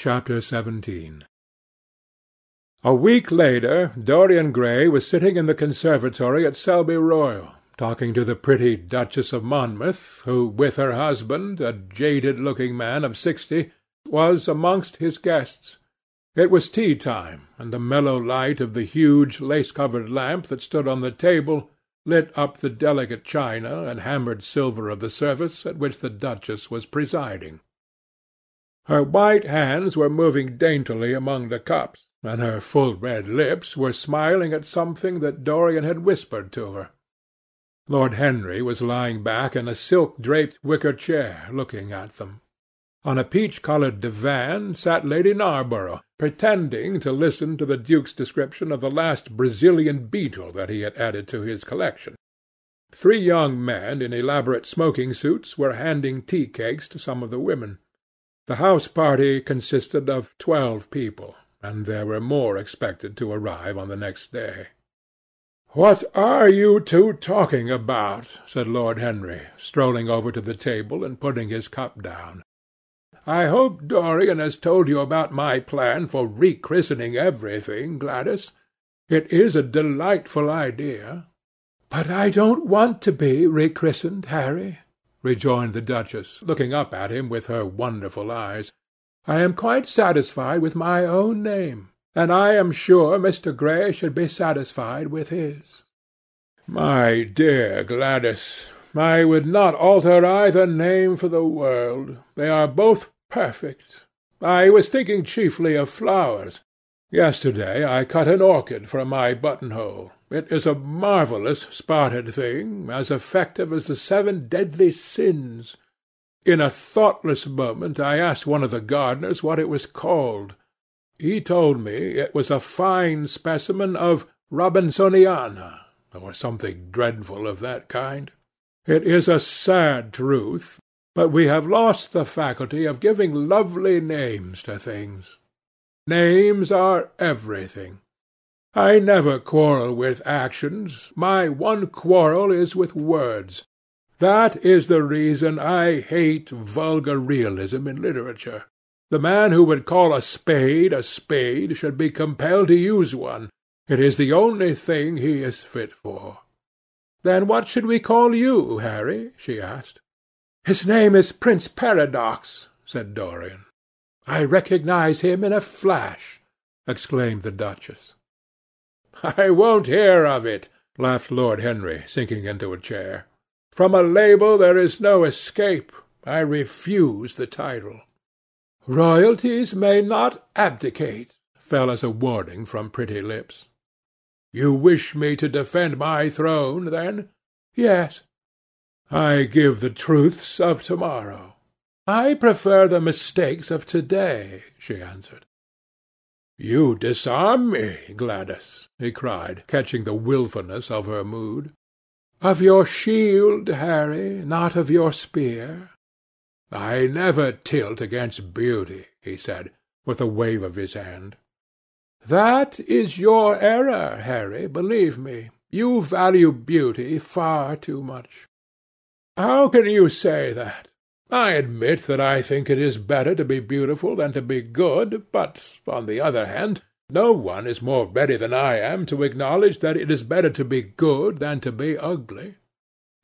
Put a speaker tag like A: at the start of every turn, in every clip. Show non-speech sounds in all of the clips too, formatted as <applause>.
A: CHAPTER XVII A week later Dorian Gray was sitting in the conservatory at Selby Royal, talking to the pretty Duchess of Monmouth, who, with her husband, a jaded looking man of sixty, was amongst his guests. It was tea time, and the mellow light of the huge lace covered lamp that stood on the table lit up the delicate china and hammered silver of the service at which the duchess was presiding. Her white hands were moving daintily among the cups, and her full red lips were smiling at something that Dorian had whispered to her. Lord Henry was lying back in a silk-draped wicker chair, looking at them. On a peach-coloured divan sat Lady Narborough, pretending to listen to the duke's description of the last Brazilian beetle that he had added to his collection. Three young men in elaborate smoking suits were handing tea-cakes to some of the women. The house party consisted of twelve people, and there were more expected to arrive on the next day. "What are you two talking about?" said Lord Henry, strolling over to the table and putting his cup down. "I hope Dorian has told you about my plan for rechristening everything, Gladys. It is a delightful idea." "But I don't want to be rechristened, Harry rejoined the duchess, looking up at him with her wonderful eyes. "I am quite satisfied with my own name, and I am sure Mr. Gray should be satisfied with his." "My dear Gladys, I would not alter either name for the world. They are both perfect. I was thinking chiefly of flowers. Yesterday I cut an orchid from my buttonhole. It is a marvellous spotted thing, as effective as the seven deadly sins. In a thoughtless moment I asked one of the gardeners what it was called. He told me it was a fine specimen of Robinsoniana, or something dreadful of that kind. It is a sad truth, but we have lost the faculty of giving lovely names to things. Names are everything. I never quarrel with actions. My one quarrel is with words. That is the reason I hate vulgar realism in literature. The man who would call a spade a spade should be compelled to use one. It is the only thing he is fit for. Then what should we call you, Harry? she asked. His name is Prince Paradox, said Dorian. I recognize him in a flash, exclaimed the duchess. <laughs> "I won't hear of it," laughed Lord Henry, sinking into a chair. "From a label there is no escape. I refuse the title." "Royalties may not abdicate," fell as a warning from pretty lips. "You wish me to defend my throne, then?" "Yes." "I give the truths of to-morrow." "I prefer the mistakes of to-day," she answered. "You disarm me, Gladys," he cried, catching the wilfulness of her mood. "Of your shield, Harry, not of your spear." "I never tilt against beauty," he said, with a wave of his hand. "That is your error, Harry, believe me. You value beauty far too much." "How can you say that? I admit that I think it is better to be beautiful than to be good, but, on the other hand, no one is more ready than I am to acknowledge that it is better to be good than to be ugly."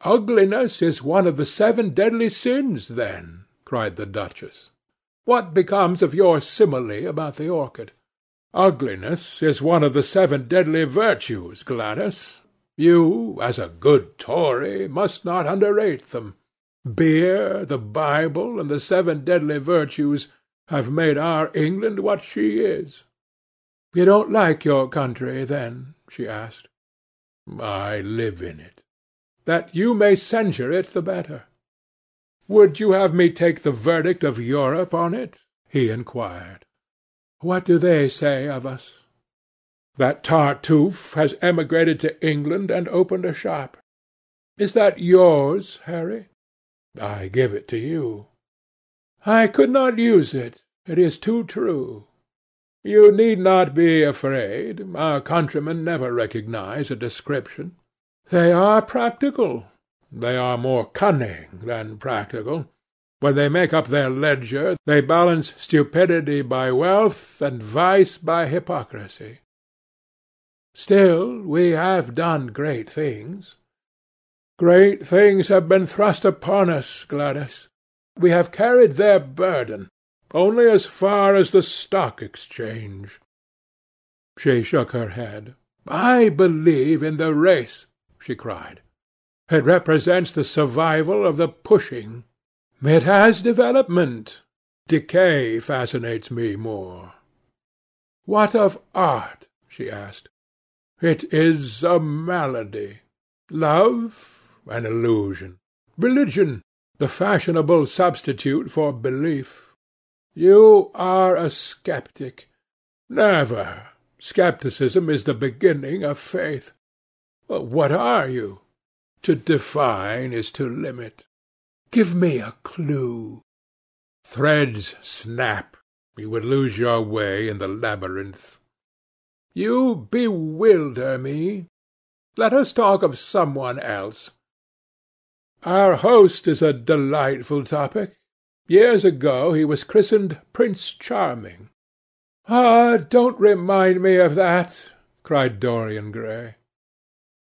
A: "Ugliness is one of the seven deadly sins, then," cried the duchess. "What becomes of your simile about the orchid? Ugliness is one of the seven deadly virtues, Gladys. You, as a good Tory, must not underrate them. Beer, the Bible, and the seven deadly virtues have made our England what she is." "You don't like your country, then?" she asked. "I live in it." "That you may censure it the better." "Would you have me take the verdict of Europe on it?" he inquired. "What do they say of us?" "That Tartuffe has emigrated to England and opened a shop. Is that yours, Harry? I give it to you." "I could not use it. It is too true." "You need not be afraid. Our countrymen never recognize a description." "They are practical." "They are more cunning than practical. When they make up their ledger, they balance stupidity by wealth and vice by hypocrisy. Still, we have done great things. Great things have been thrust upon us, Gladys. We have carried their burden, only as far as the Stock Exchange. She shook her head. I believe in the race, she cried. It represents the survival of the pushing. It has development. Decay fascinates me more. What of art? she asked. It is a malady. Love, an illusion. Religion, the fashionable substitute for belief. You are a sceptic. Never. Scepticism is the beginning of faith. What are you? To define is to limit. Give me a clue. Threads snap. You would lose your way in the labyrinth. You bewilder me. Let us talk of some one else. Our host is a delightful topic. Years ago he was christened Prince Charming. Ah, don't remind me of that, cried Dorian Gray.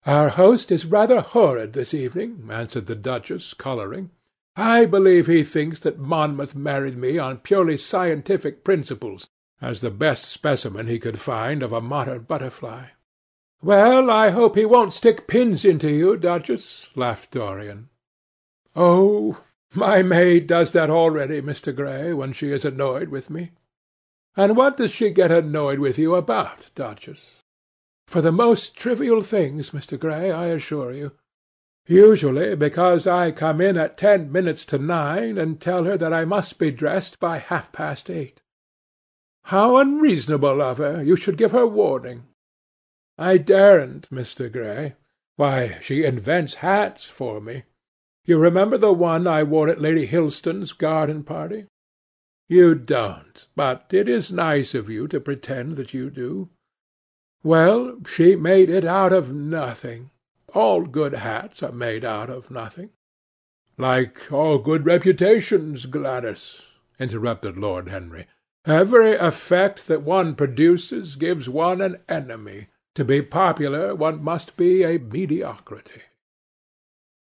A: Our host is rather horrid this evening, answered the Duchess, colouring. I believe he thinks that Monmouth married me on purely scientific principles, as the best specimen he could find of a modern butterfly. Well, I hope he won't stick pins into you, Duchess, laughed Dorian. Oh, my maid does that already, Mr. Gray, when she is annoyed with me. And what does she get annoyed with you about, Duchess? For the most trivial things, Mr. Gray, I assure you. Usually because I come in at ten minutes to nine and tell her that I must be dressed by half-past eight. How unreasonable of her! You should give her warning. I daren't, Mr. Gray. Why, she invents hats for me. You remember the one I wore at Lady Hilstone's garden party? You don't, but it is nice of you to pretend that you do. Well, she made it out of nothing. All good hats are made out of nothing. Like all good reputations, Gladys, interrupted Lord Henry. Every effect that one produces gives one an enemy. To be popular, one must be a mediocrity.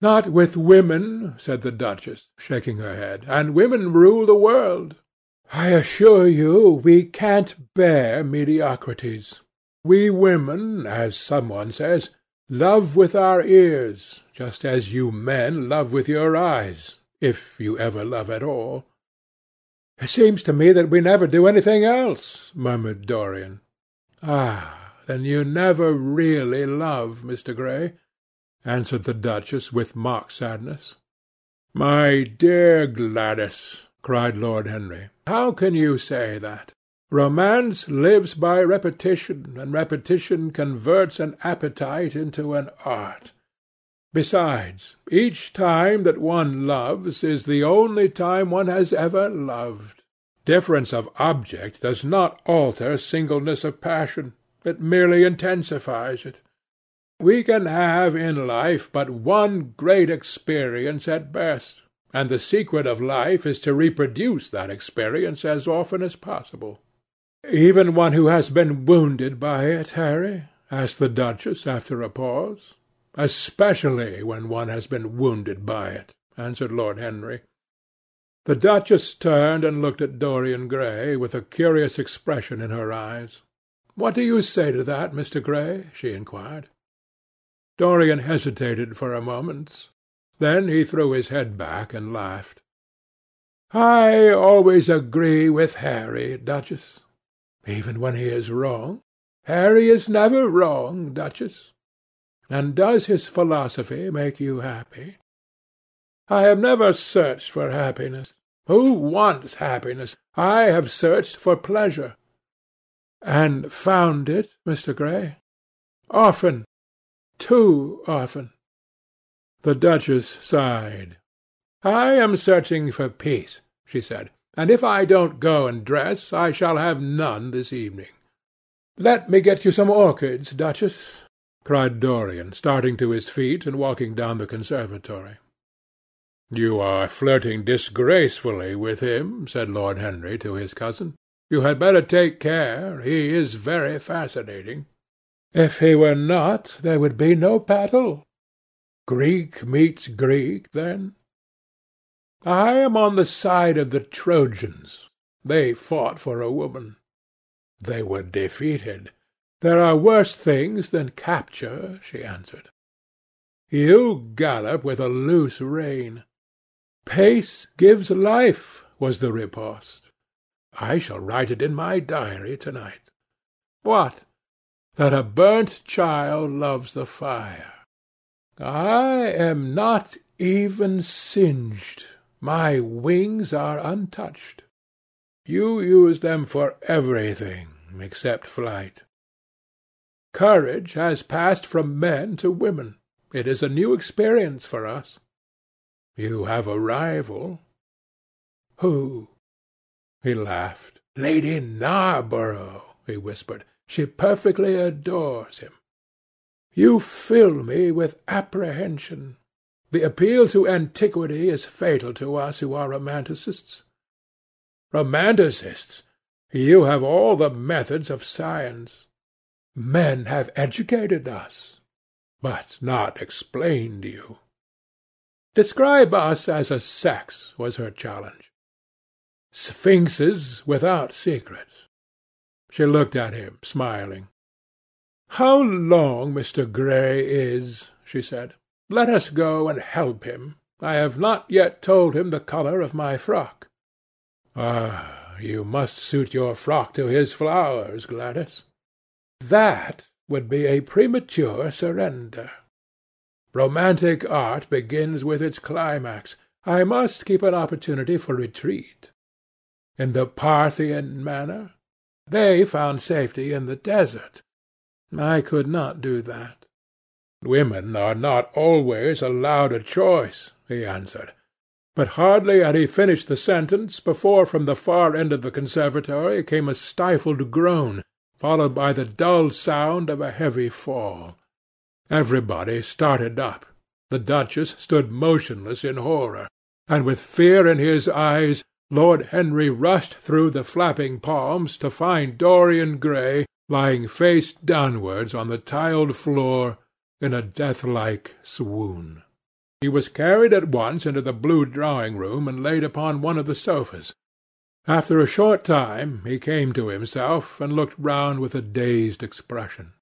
A: Not with women, said the Duchess, shaking her head, and women rule the world. I assure you we can't bear mediocrities. We women, as some one says, Love with our ears, just as you men love with your eyes, if you ever love at all. It seems to me that we never do anything else, murmured Dorian. Ah, then you never really love, Mr. Gray, answered the Duchess with mock sadness. My dear Gladys, cried Lord Henry, how can you say that? Romance lives by repetition, and repetition converts an appetite into an art. Besides, each time that one loves is the only time one has ever loved. Difference of object does not alter singleness of passion. It merely intensifies it. We can have in life but one great experience at best, and the secret of life is to reproduce that experience as often as possible. "Even one who has been wounded by it, Harry?" asked the Duchess after a pause. "Especially when one has been wounded by it," answered Lord Henry. The Duchess turned and looked at Dorian Gray with a curious expression in her eyes. "What do you say to that, Mr. Gray?" she inquired. Dorian hesitated for a moment. Then he threw his head back and laughed. "I always agree with Harry, Duchess even when he is wrong? Harry is never wrong, Duchess. And does his philosophy make you happy? I have never searched for happiness. Who wants happiness? I have searched for pleasure. And found it, Mr. Gray? Often. Too often. The Duchess sighed. I am searching for peace, she said and if I don't go and dress, I shall have none this evening. Let me get you some orchids, Duchess, cried Dorian, starting to his feet and walking down the conservatory. You are flirting disgracefully with him, said Lord Henry to his cousin. You had better take care. He is very fascinating. If he were not, there would be no battle. Greek meets Greek, then. I am on the side of the Trojans. They fought for a woman. They were defeated. There are worse things than capture, she answered. You gallop with a loose rein. Pace gives life, was the riposte. I shall write it in my diary to-night. What? That a burnt child loves the fire. I am not even singed. My wings are untouched. You use them for everything except flight. Courage has passed from men to women. It is a new experience for us. You have a rival. Who? He laughed. Lady Narborough, he whispered. She perfectly adores him. You fill me with apprehension. The appeal to antiquity is fatal to us who are romanticists. Romanticists! You have all the methods of science. Men have educated us, but not explained you. Describe us as a sex, was her challenge. Sphinxes without secrets. She looked at him, smiling. How long Mr. Gray is, she said. Let us go and help him. I have not yet told him the colour of my frock. Ah, you must suit your frock to his flowers, Gladys. That would be a premature surrender. Romantic art begins with its climax. I must keep an opportunity for retreat. In the Parthian manner? They found safety in the desert. I could not do that. Women are not always allowed a choice, he answered. But hardly had he finished the sentence before from the far end of the conservatory came a stifled groan, followed by the dull sound of a heavy fall. Everybody started up. The duchess stood motionless in horror, and with fear in his eyes Lord Henry rushed through the flapping palms to find Dorian Gray lying face downwards on the tiled floor in a death-like swoon. He was carried at once into the blue drawing-room and laid upon one of the sofas. After a short time he came to himself and looked round with a dazed expression.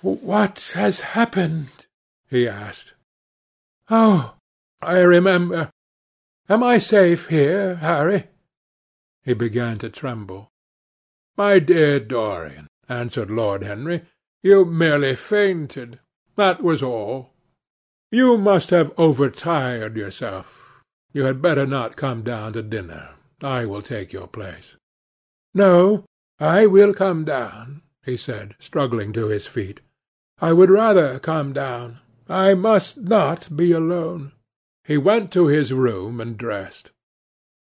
A: "What has happened?" he asked. "Oh, I remember. Am I safe here, Harry?" He began to tremble. "My dear Dorian," answered Lord Henry, "you merely fainted. That was all. You must have overtired yourself. You had better not come down to dinner. I will take your place." "No, I will come down," he said, struggling to his feet. I would rather come down. I must not be alone." He went to his room and dressed.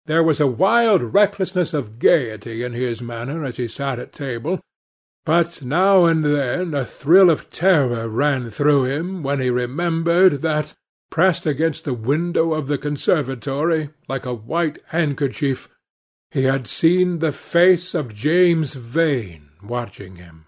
A: There was a wild recklessness of gaiety in his manner as he sat at table, but now and then a thrill of terror ran through him when he remembered that, pressed against the window of the conservatory, like a white handkerchief, he had seen the face of James Vane watching him.